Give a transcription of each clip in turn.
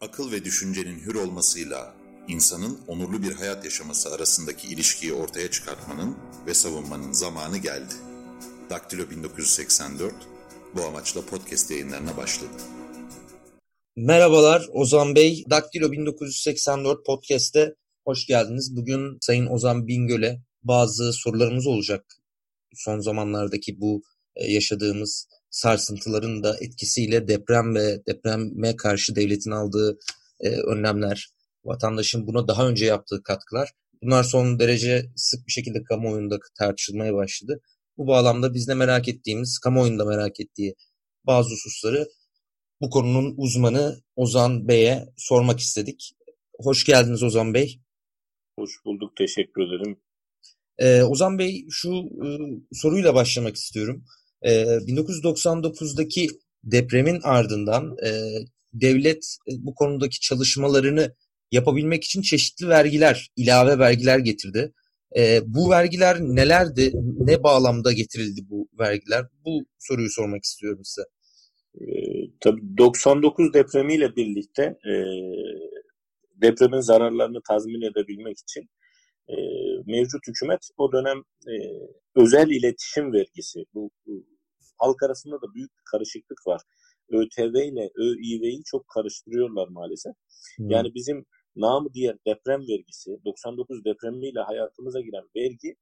akıl ve düşüncenin hür olmasıyla insanın onurlu bir hayat yaşaması arasındaki ilişkiyi ortaya çıkartmanın ve savunmanın zamanı geldi. Daktilo 1984 bu amaçla podcast yayınlarına başladı. Merhabalar Ozan Bey. Daktilo 1984 podcast'te hoş geldiniz. Bugün Sayın Ozan Bingöl'e bazı sorularımız olacak. Son zamanlardaki bu e, yaşadığımız sarsıntıların da etkisiyle deprem ve depreme karşı devletin aldığı e, önlemler, vatandaşın buna daha önce yaptığı katkılar bunlar son derece sık bir şekilde kamuoyunda tartışılmaya başladı. Bu bağlamda biz de merak ettiğimiz, kamuoyunda merak ettiği bazı hususları bu konunun uzmanı Ozan Bey'e sormak istedik. Hoş geldiniz Ozan Bey. Hoş bulduk, teşekkür ederim. Ee, Ozan Bey şu e, soruyla başlamak istiyorum. E, 1999'daki depremin ardından e, devlet e, bu konudaki çalışmalarını yapabilmek için çeşitli vergiler, ilave vergiler getirdi. E, bu vergiler nelerdi? Ne bağlamda getirildi bu vergiler? Bu soruyu sormak istiyorum size. E, tabii 99 depremiyle birlikte e, depremin zararlarını tazmin edebilmek için e, mevcut hükümet o dönem e, özel iletişim vergisi, bu, bu halk arasında da büyük bir karışıklık var. ÖTV ile ÖİV'yi çok karıştırıyorlar maalesef. Hmm. Yani bizim namı diğer deprem vergisi, 99 depremiyle hayatımıza giren vergi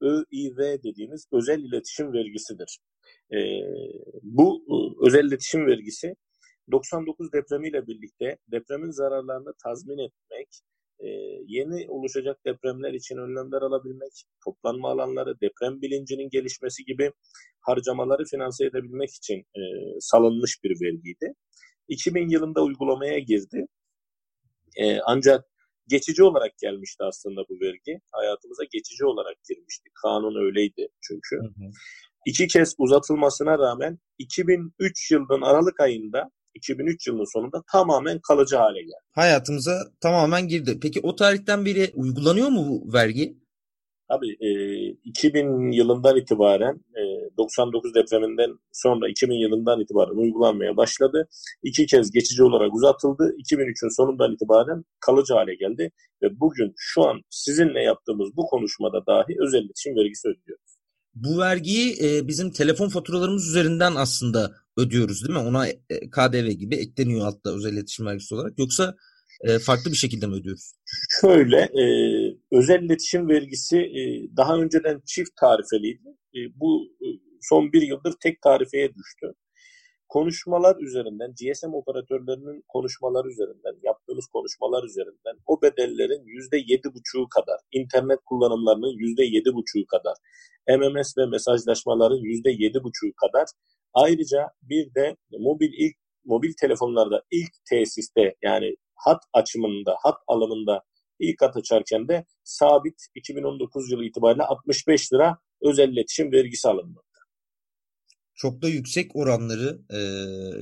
ÖİV dediğimiz özel iletişim vergisidir. E, bu özel iletişim vergisi 99 depremiyle birlikte depremin zararlarını tazmin etmek, e, yeni oluşacak depremler için önlemler alabilmek, toplanma alanları, deprem bilincinin gelişmesi gibi harcamaları finanse edebilmek için e, salınmış bir vergiydi. 2000 yılında uygulamaya girdi. E, ancak geçici olarak gelmişti aslında bu vergi. Hayatımıza geçici olarak girmişti. Kanun öyleydi çünkü. Hı hı. İki kez uzatılmasına rağmen 2003 yılının Aralık ayında 2003 yılının sonunda tamamen kalıcı hale geldi. Hayatımıza tamamen girdi. Peki o tarihten beri uygulanıyor mu bu vergi? Tabii e, 2000 yılından itibaren e, 99 depreminden sonra 2000 yılından itibaren uygulanmaya başladı. İki kez geçici olarak uzatıldı. 2003'ün sonundan itibaren kalıcı hale geldi. Ve bugün şu an sizinle yaptığımız bu konuşmada dahi özel iletişim vergisi ödüyoruz. Bu vergiyi e, bizim telefon faturalarımız üzerinden aslında ödüyoruz değil mi? Ona e, KDV gibi ekleniyor altta özel iletişim vergisi olarak. Yoksa e, farklı bir şekilde mi ödüyoruz? Şöyle, e, özel iletişim vergisi e, daha önceden çift tarifeliydi. E, bu e, son bir yıldır tek tarifeye düştü. Konuşmalar üzerinden, GSM operatörlerinin konuşmalar üzerinden, yaptığımız konuşmalar üzerinden o bedellerin yüzde yedi buçuğu kadar, internet kullanımlarının yüzde yedi buçuğu kadar, MMS ve mesajlaşmaların yüzde yedi buçuğu kadar, ayrıca bir de mobil ilk mobil telefonlarda ilk tesiste yani hat açımında, hat alımında ilk hat açarken de sabit 2019 yılı itibariyle 65 lira özel iletişim vergisi alınmakta. Çok da yüksek oranları e,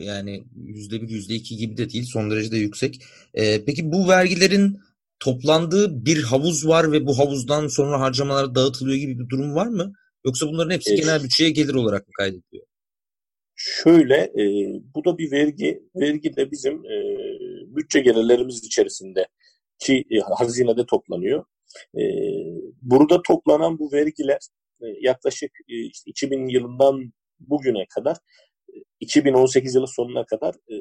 yani %1, %2 gibi de değil son derece de yüksek. E, peki bu vergilerin toplandığı bir havuz var ve bu havuzdan sonra harcamalar dağıtılıyor gibi bir durum var mı? Yoksa bunların hepsi evet. genel bütçeye gelir olarak mı kaydediliyor? Şöyle, e, bu da bir vergi. Vergi de bizim e, bütçe gelirlerimiz içerisinde ki e, hazinede toplanıyor. E, burada toplanan bu vergiler e, yaklaşık e, işte 2000 yılından bugüne kadar, e, 2018 yılı sonuna kadar e,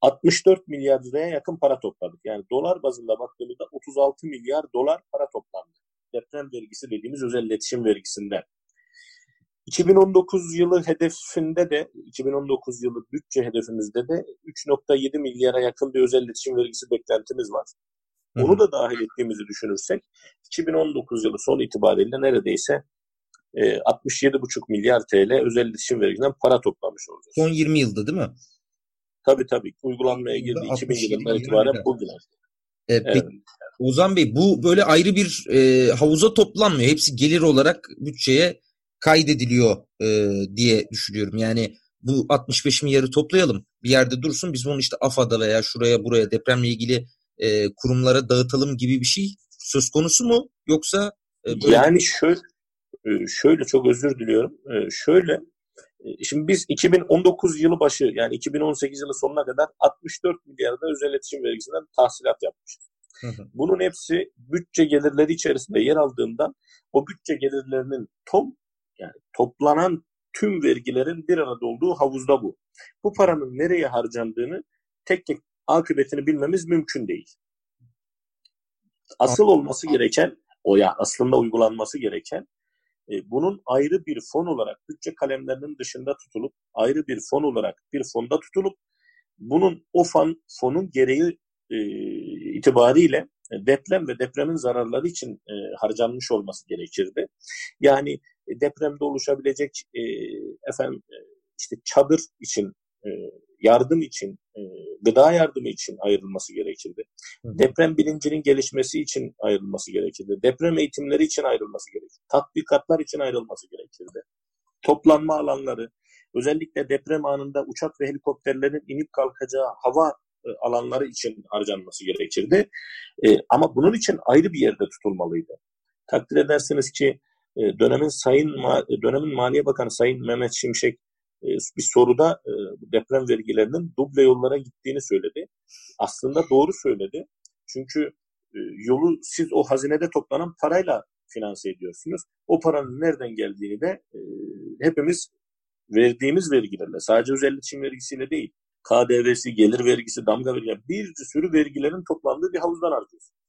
64 milyar liraya yakın para topladık. Yani dolar bazında baktığımızda 36 milyar dolar para toplandı. Deprem vergisi dediğimiz özel iletişim vergisinden. 2019 yılı hedefinde de 2019 yılı bütçe hedefimizde de 3.7 milyara yakın bir özel iletişim vergisi beklentimiz var. Onu da dahil ettiğimizi düşünürsek 2019 yılı son itibariyle neredeyse e, 67,5 milyar TL özel iletişim vergisinden para toplamış olacağız. Son 20 yılda değil mi? Tabii tabii. Uygulanmaya girdi 2000 yılından itibaren bugüne. E, evet. Peki, Ozan Bey bu böyle ayrı bir e, havuza toplanmıyor. Hepsi gelir olarak bütçeye kaydediliyor e, diye düşünüyorum. Yani bu 65 milyarı toplayalım. Bir yerde dursun. Biz bunu işte AFAD'a veya şuraya buraya depremle ilgili e, kurumlara dağıtalım gibi bir şey söz konusu mu? Yoksa e, böyle... yani şöyle şöyle çok özür diliyorum. E, şöyle E, şimdi biz 2019 yılı başı yani 2018 yılı sonuna kadar 64 milyarda özel iletişim vergisinden tahsilat yapmışız. Bunun hepsi bütçe gelirleri içerisinde yer aldığından o bütçe gelirlerinin tom yani toplanan tüm vergilerin bir arada olduğu havuzda bu. Bu paranın nereye harcandığını tek tek akıbetini bilmemiz mümkün değil. Asıl olması gereken o ya aslında uygulanması gereken e, bunun ayrı bir fon olarak bütçe kalemlerinin dışında tutulup ayrı bir fon olarak bir fonda tutulup bunun o fon, fonun gereği e, itibariyle deprem ve depremin zararları için e, harcanmış olması gerekirdi. Yani e, depremde oluşabilecek e, efendim e, işte çadır için e, yardım için, e, gıda yardımı için ayrılması gerekirdi. Hı. Deprem bilincinin gelişmesi için ayrılması gerekirdi. Deprem eğitimleri için ayrılması gerekirdi. Tatbikatlar için ayrılması gerekirdi. Toplanma alanları, özellikle deprem anında uçak ve helikopterlerin inip kalkacağı hava e, alanları için harcanması gerekirdi. E, ama bunun için ayrı bir yerde tutulmalıydı. Takdir edersiniz ki e, dönemin Sayın dönemin Maliye Bakanı Sayın Mehmet Şimşek e, bir soruda e, deprem vergilerinin duble yollara gittiğini söyledi. Aslında doğru söyledi. Çünkü e, yolu siz o hazinede toplanan parayla finanse ediyorsunuz. O paranın nereden geldiğini de hepimiz verdiğimiz vergilerle, sadece özel iletişim vergisiyle değil, KDV'si, gelir vergisi, damga vergisi, bir sürü vergilerin toplandığı bir havuzdan harcıyorsunuz.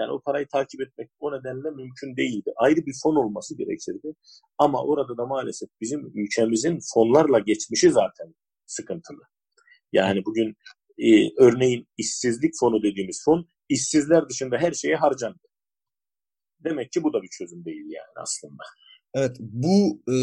Yani o parayı takip etmek o nedenle mümkün değildi. Ayrı bir fon olması gerekirdi. Ama orada da maalesef bizim ülkemizin fonlarla geçmişi zaten sıkıntılı. Yani bugün e, örneğin işsizlik fonu dediğimiz fon işsizler dışında her şeye harcandı. Demek ki bu da bir çözüm değil yani aslında. Evet bu e,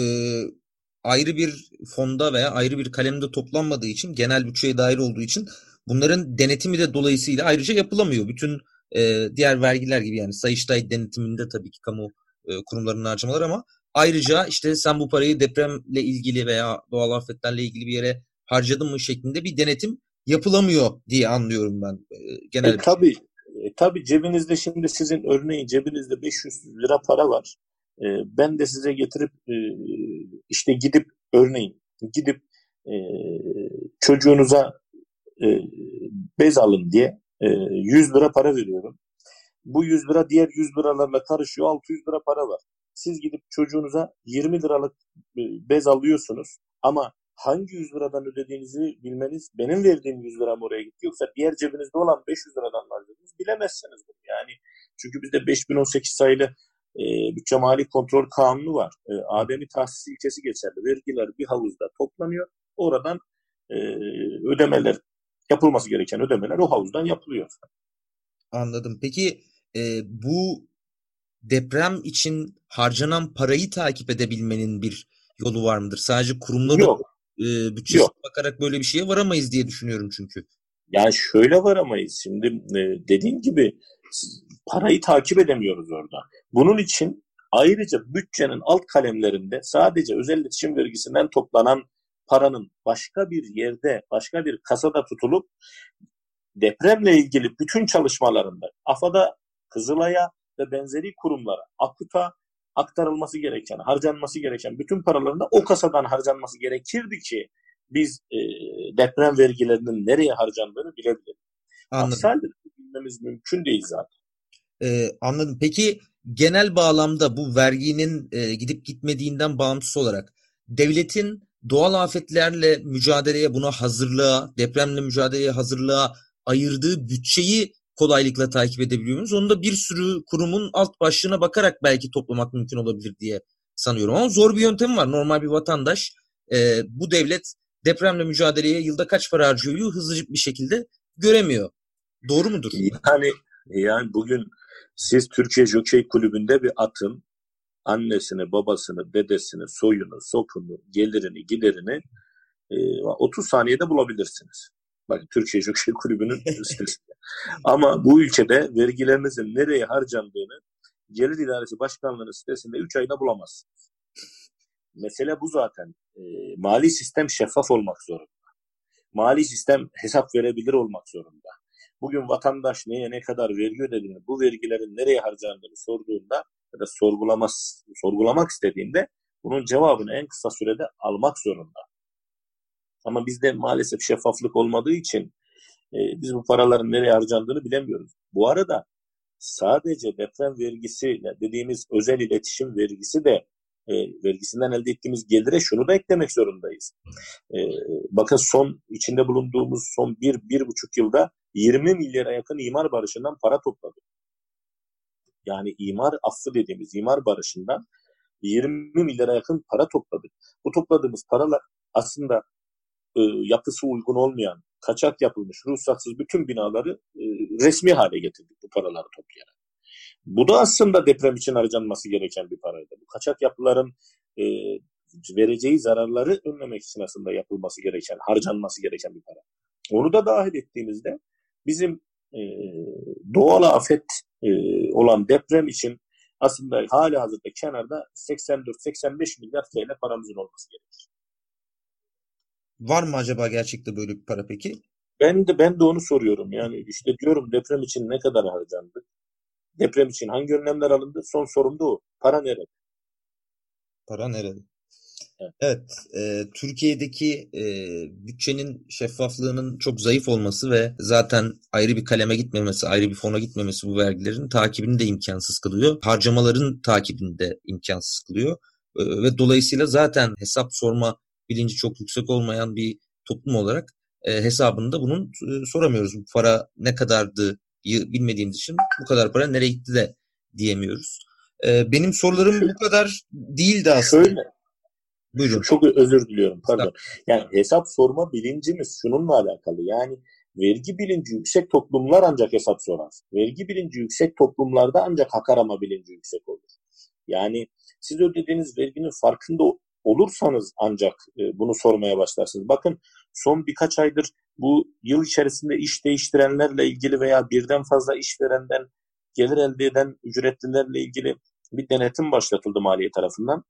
ayrı bir fonda veya ayrı bir kalemde toplanmadığı için genel bütçeye dair olduğu için bunların denetimi de dolayısıyla ayrıca yapılamıyor. Bütün e, diğer vergiler gibi yani Sayıştay denetiminde tabii ki kamu e, kurumlarının harcamaları ama ayrıca işte sen bu parayı depremle ilgili veya doğal afetlerle ilgili bir yere harcadın mı şeklinde bir denetim yapılamıyor diye anlıyorum ben e, genel. E, tabii e, tabii cebinizde şimdi sizin örneğin cebinizde 500 lira para var. E, ben de size getirip e, işte gidip örneğin gidip e, çocuğunuza e, bez alın diye 100 ee, lira para veriyorum. Bu 100 lira diğer 100 liralarla karışıyor 600 lira para var. Siz gidip çocuğunuza 20 liralık e, bez alıyorsunuz ama hangi 100 liradan ödediğinizi bilmeniz benim verdiğim 100 lira mı oraya gitti yoksa diğer cebinizde olan 500 liradan mı harcadınız bilemezsiniz bunu. Yani çünkü bizde 5018 sayılı e, bütçe mali kontrol kanunu var. E, ademi tahsis ilkesi geçerli. Vergiler bir havuzda toplanıyor. Oradan e, ödemeler yapılması gereken ödemeler o havuzdan yapılıyor. Anladım. Peki e, bu deprem için harcanan parayı takip edebilmenin bir yolu var mıdır? Sadece kurumların Yok. e, bütçesine Yok. bakarak böyle bir şeye varamayız diye düşünüyorum çünkü. Yani şöyle varamayız. Şimdi e, dediğim gibi parayı takip edemiyoruz orada. Bunun için ayrıca bütçenin alt kalemlerinde sadece özel iletişim vergisinden toplanan paranın başka bir yerde, başka bir kasada tutulup depremle ilgili bütün çalışmalarında AFAD'a, Kızılay'a ve benzeri kurumlara, AKUT'a aktarılması gereken, harcanması gereken bütün paraların o kasadan harcanması gerekirdi ki biz e, deprem vergilerinin nereye harcandığını. Anladım. Aksi halde bilmemiz mümkün değil zaten. Ee, anladım. Peki genel bağlamda bu verginin e, gidip gitmediğinden bağımsız olarak devletin doğal afetlerle mücadeleye buna hazırlığa, depremle mücadeleye hazırlığa ayırdığı bütçeyi kolaylıkla takip edebiliyor muyuz? Onu da bir sürü kurumun alt başlığına bakarak belki toplamak mümkün olabilir diye sanıyorum. Ama zor bir yöntem var. Normal bir vatandaş e, bu devlet depremle mücadeleye yılda kaç para harcıyor hızlıca bir şekilde göremiyor. Doğru mudur? Yani yani bugün siz Türkiye Jokey Kulübü'nde bir atın annesini, babasını, dedesini, soyunu, sopunu, gelirini, giderini e, 30 saniyede bulabilirsiniz. Bak Türkiye Jockey Kulübü'nün sitesinde. Ama bu ülkede vergilerinizin nereye harcandığını Gelir İdaresi Başkanlığı'nın sitesinde 3 ayda bulamazsınız. Mesele bu zaten. E, mali sistem şeffaf olmak zorunda. Mali sistem hesap verebilir olmak zorunda. Bugün vatandaş neye ne kadar vergi ödediğini, bu vergilerin nereye harcandığını sorduğunda ya da sorgulamaz, sorgulamak istediğinde bunun cevabını en kısa sürede almak zorunda. Ama bizde maalesef şeffaflık olmadığı için e, biz bu paraların nereye harcandığını bilemiyoruz. Bu arada sadece deprem vergisi dediğimiz özel iletişim vergisi de e, vergisinden elde ettiğimiz gelire şunu da eklemek zorundayız. E, bakın son içinde bulunduğumuz son bir, bir buçuk yılda 20 milyara yakın imar barışından para topladık. Yani imar affı dediğimiz imar barışından 20 milyara yakın para topladık. Bu topladığımız paralar aslında e, yapısı uygun olmayan, kaçak yapılmış, ruhsatsız bütün binaları e, resmi hale getirdik bu paraları toplayarak. Bu da aslında deprem için harcanması gereken bir paraydı. Bu kaçak yapıların e, vereceği zararları önlemek için aslında yapılması gereken, harcanması gereken bir para. Onu da dahil ettiğimizde bizim e, doğal afet e, olan deprem için aslında hala hazırda kenarda 84-85 milyar TL paramızın olması gerekir. Var mı acaba gerçekte böyle bir para peki? Ben de ben de onu soruyorum. Yani işte diyorum deprem için ne kadar harcandı? Deprem için hangi önlemler alındı? Son sorum da o. Para nerede? Para nerede? Evet, evet e, Türkiye'deki e, bütçenin şeffaflığının çok zayıf olması ve zaten ayrı bir kaleme gitmemesi, ayrı bir fona gitmemesi bu vergilerin takibini de imkansız kılıyor. Harcamaların takibini de imkansız kılıyor. E, ve dolayısıyla zaten hesap sorma bilinci çok yüksek olmayan bir toplum olarak e, hesabını da bunun e, soramıyoruz. Bu para ne kadardı bilmediğimiz için bu kadar para nereye gitti de diyemiyoruz. E, benim sorularım bu kadar değildi aslında. Şöyle, Buyurun. Çok özür diliyorum pardon. Yani hesap sorma bilincimiz şununla alakalı. Yani vergi bilinci yüksek toplumlar ancak hesap sorar. Vergi bilinci yüksek toplumlarda ancak hak arama bilinci yüksek olur. Yani siz ödediğiniz verginin farkında olursanız ancak e, bunu sormaya başlarsınız. Bakın son birkaç aydır bu yıl içerisinde iş değiştirenlerle ilgili veya birden fazla işverenden gelir elde eden ücretlilerle ilgili bir denetim başlatıldı maliye tarafından.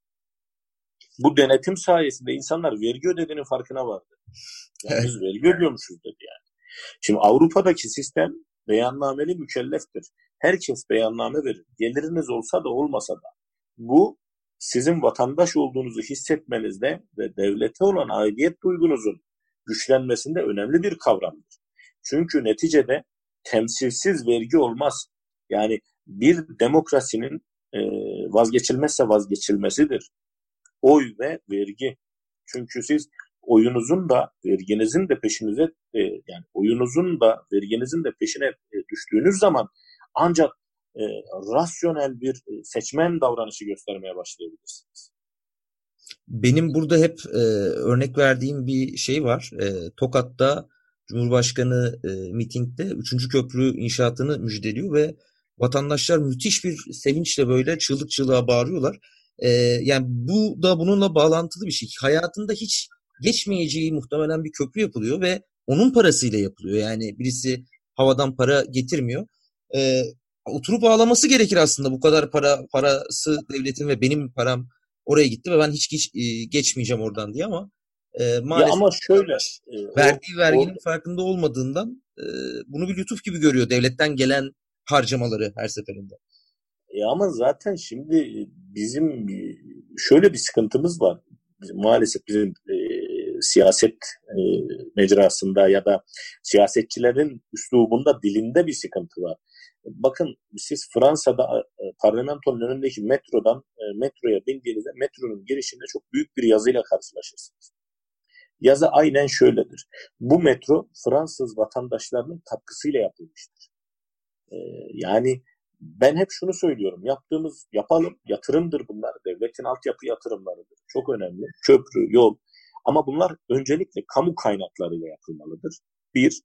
Bu denetim sayesinde insanlar vergi ödediğinin farkına vardı. Yani biz vergi ödüyormuşuz dedi yani. Şimdi Avrupa'daki sistem beyannameli mükelleftir. Herkes beyanname verir. Geliriniz olsa da olmasa da. Bu sizin vatandaş olduğunuzu hissetmenizde ve devlete olan aidiyet duygunuzun güçlenmesinde önemli bir kavramdır. Çünkü neticede temsilsiz vergi olmaz. Yani bir demokrasinin vazgeçilmezse vazgeçilmesidir. Oy ve vergi. Çünkü siz oyunuzun da verginizin de peşinize e, yani oyunuzun da verginizin de peşine e, düştüğünüz zaman ancak e, rasyonel bir e, seçmen davranışı göstermeye başlayabilirsiniz. Benim burada hep e, örnek verdiğim bir şey var. E, Tokat'ta Cumhurbaşkanı e, mitingde 3. köprü inşaatını müjdeliyor ve vatandaşlar müthiş bir sevinçle böyle çığlık çığlığa bağırıyorlar. E, yani bu da bununla bağlantılı bir şey. Hayatında hiç geçmeyeceği muhtemelen bir köprü yapılıyor ve onun parasıyla yapılıyor. Yani birisi havadan para getirmiyor. E, oturup ağlaması gerekir aslında. Bu kadar para parası devletin ve benim param oraya gitti ve ben hiç geç, e, geçmeyeceğim oradan diye ama e, maalesef ya ama şöyle e, verdiği verginin o, farkında olmadığından e, bunu bir lütuf gibi görüyor devletten gelen harcamaları her seferinde. E ama zaten şimdi bizim şöyle bir sıkıntımız var. Bizim, maalesef bizim e, siyaset e, mecrasında ya da siyasetçilerin üslubunda dilinde bir sıkıntı var. Bakın siz Fransa'da e, parlamentonun önündeki metrodan e, metroya bindiğinizde metronun girişinde çok büyük bir yazıyla karşılaşırsınız. Yazı aynen şöyledir. Bu metro Fransız vatandaşlarının katkısıyla yapılmıştır. E, yani ben hep şunu söylüyorum. Yaptığımız, yapalım, yatırımdır bunlar. Devletin altyapı yatırımlarıdır. Çok önemli. Köprü, yol. Ama bunlar öncelikle kamu kaynaklarıyla yapılmalıdır. Bir.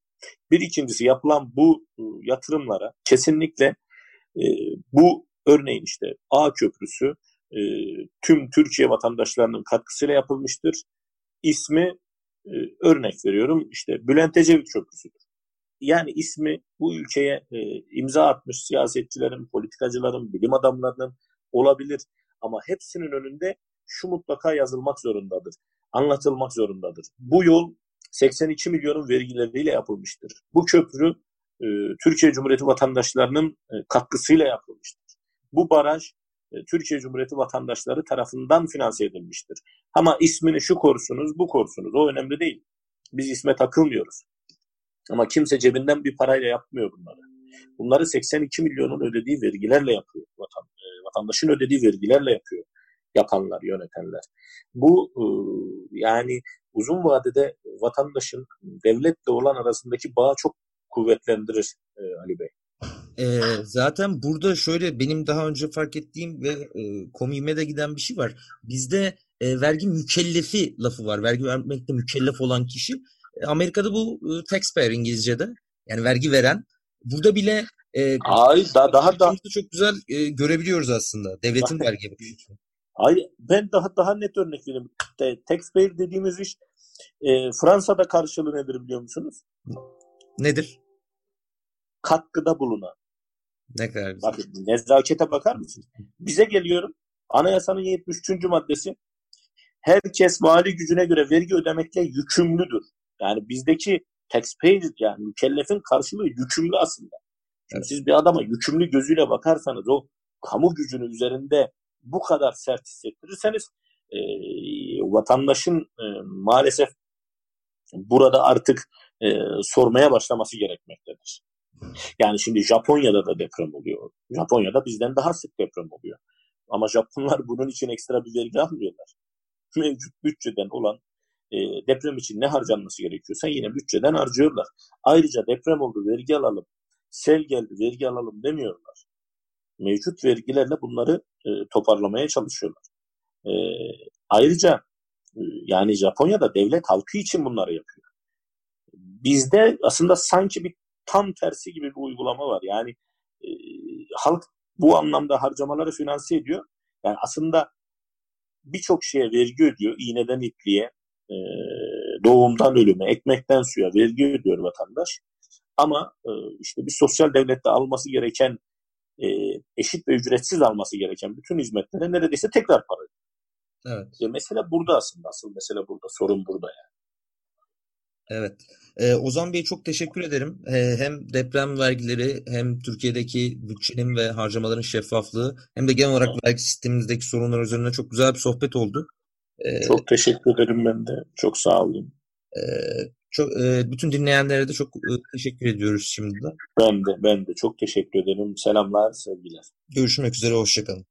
Bir ikincisi yapılan bu e, yatırımlara kesinlikle e, bu örneğin işte A köprüsü e, tüm Türkiye vatandaşlarının katkısıyla yapılmıştır. İsmi e, örnek veriyorum işte Bülent Ecevit Köprüsü'dür. Yani ismi bu ülkeye e, imza atmış siyasetçilerin, politikacıların, bilim adamlarının olabilir. Ama hepsinin önünde şu mutlaka yazılmak zorundadır, anlatılmak zorundadır. Bu yol 82 milyonun vergileriyle yapılmıştır. Bu köprü e, Türkiye Cumhuriyeti vatandaşlarının e, katkısıyla yapılmıştır. Bu baraj e, Türkiye Cumhuriyeti vatandaşları tarafından finanse edilmiştir. Ama ismini şu korsunuz, bu korsunuz o önemli değil. Biz isme takılmıyoruz. Ama kimse cebinden bir parayla yapmıyor bunları. Bunları 82 milyonun ödediği vergilerle yapıyor. Vatan, e, vatandaşın ödediği vergilerle yapıyor yapanlar, yönetenler. Bu e, yani uzun vadede vatandaşın devletle olan arasındaki bağı çok kuvvetlendirir e, Ali Bey. E, zaten burada şöyle benim daha önce fark ettiğim ve e, komiğime de giden bir şey var. Bizde e, vergi mükellefi lafı var. Vergi vermekte mükellef olan kişi. Amerika'da bu e, taxpayer İngilizce'de. Yani vergi veren. Burada bile e, Ay, da, daha da çok güzel e, görebiliyoruz aslında. Devletin vergi bakışı. Ay, ben daha daha net örnek vereyim. Taxpayer dediğimiz iş e, Fransa'da karşılığı nedir biliyor musunuz? Nedir? Katkıda bulunan. Ne kadar güzel. Bakın nezakete bakar mısın? Bize geliyorum. Anayasanın 73. maddesi herkes mali gücüne göre vergi ödemekle yükümlüdür. Yani bizdeki taxpayer yani mükellefin karşılığı yükümlü aslında. Şimdi evet. siz bir adama yükümlü gözüyle bakarsanız o kamu gücünün üzerinde bu kadar sert hissettirirseniz e, vatandaşın e, maalesef burada artık e, sormaya başlaması gerekmektedir. Yani şimdi Japonya'da da deprem oluyor. Japonya'da bizden daha sık deprem oluyor. Ama Japonlar bunun için ekstra bir vergi almıyorlar. Mevcut bütçeden olan e, deprem için ne harcanması gerekiyorsa yine bütçeden harcıyorlar. Ayrıca deprem oldu vergi alalım, sel geldi vergi alalım demiyorlar. Mevcut vergilerle bunları e, toparlamaya çalışıyorlar. E, ayrıca e, yani Japonya'da devlet halkı için bunları yapıyor. Bizde aslında sanki bir tam tersi gibi bir uygulama var. Yani e, halk bu anlamda harcamaları finanse ediyor. Yani aslında birçok şeye vergi ödüyor. İğneden ipliğe, e, doğumdan ölüme, ekmekten suya vergi ödüyor vatandaş. Ama e, işte bir sosyal devlette alması gereken e, eşit ve ücretsiz alması gereken bütün hizmetlere neredeyse tekrar para ödüyor. Evet. E, mesele burada aslında. Asıl mesele burada. Sorun burada yani. Evet. Ee, Ozan Bey çok teşekkür ederim. Ee, hem deprem vergileri hem Türkiye'deki bütçenin ve harcamaların şeffaflığı hem de genel olarak vergi sistemimizdeki sorunlar üzerine çok güzel bir sohbet oldu. Ee, çok teşekkür ederim ben de. Çok sağ olun. E, çok, e, bütün dinleyenlere de çok e, teşekkür ediyoruz şimdi de. Ben de ben de çok teşekkür ederim. Selamlar, sevgiler. Görüşmek üzere, hoşçakalın.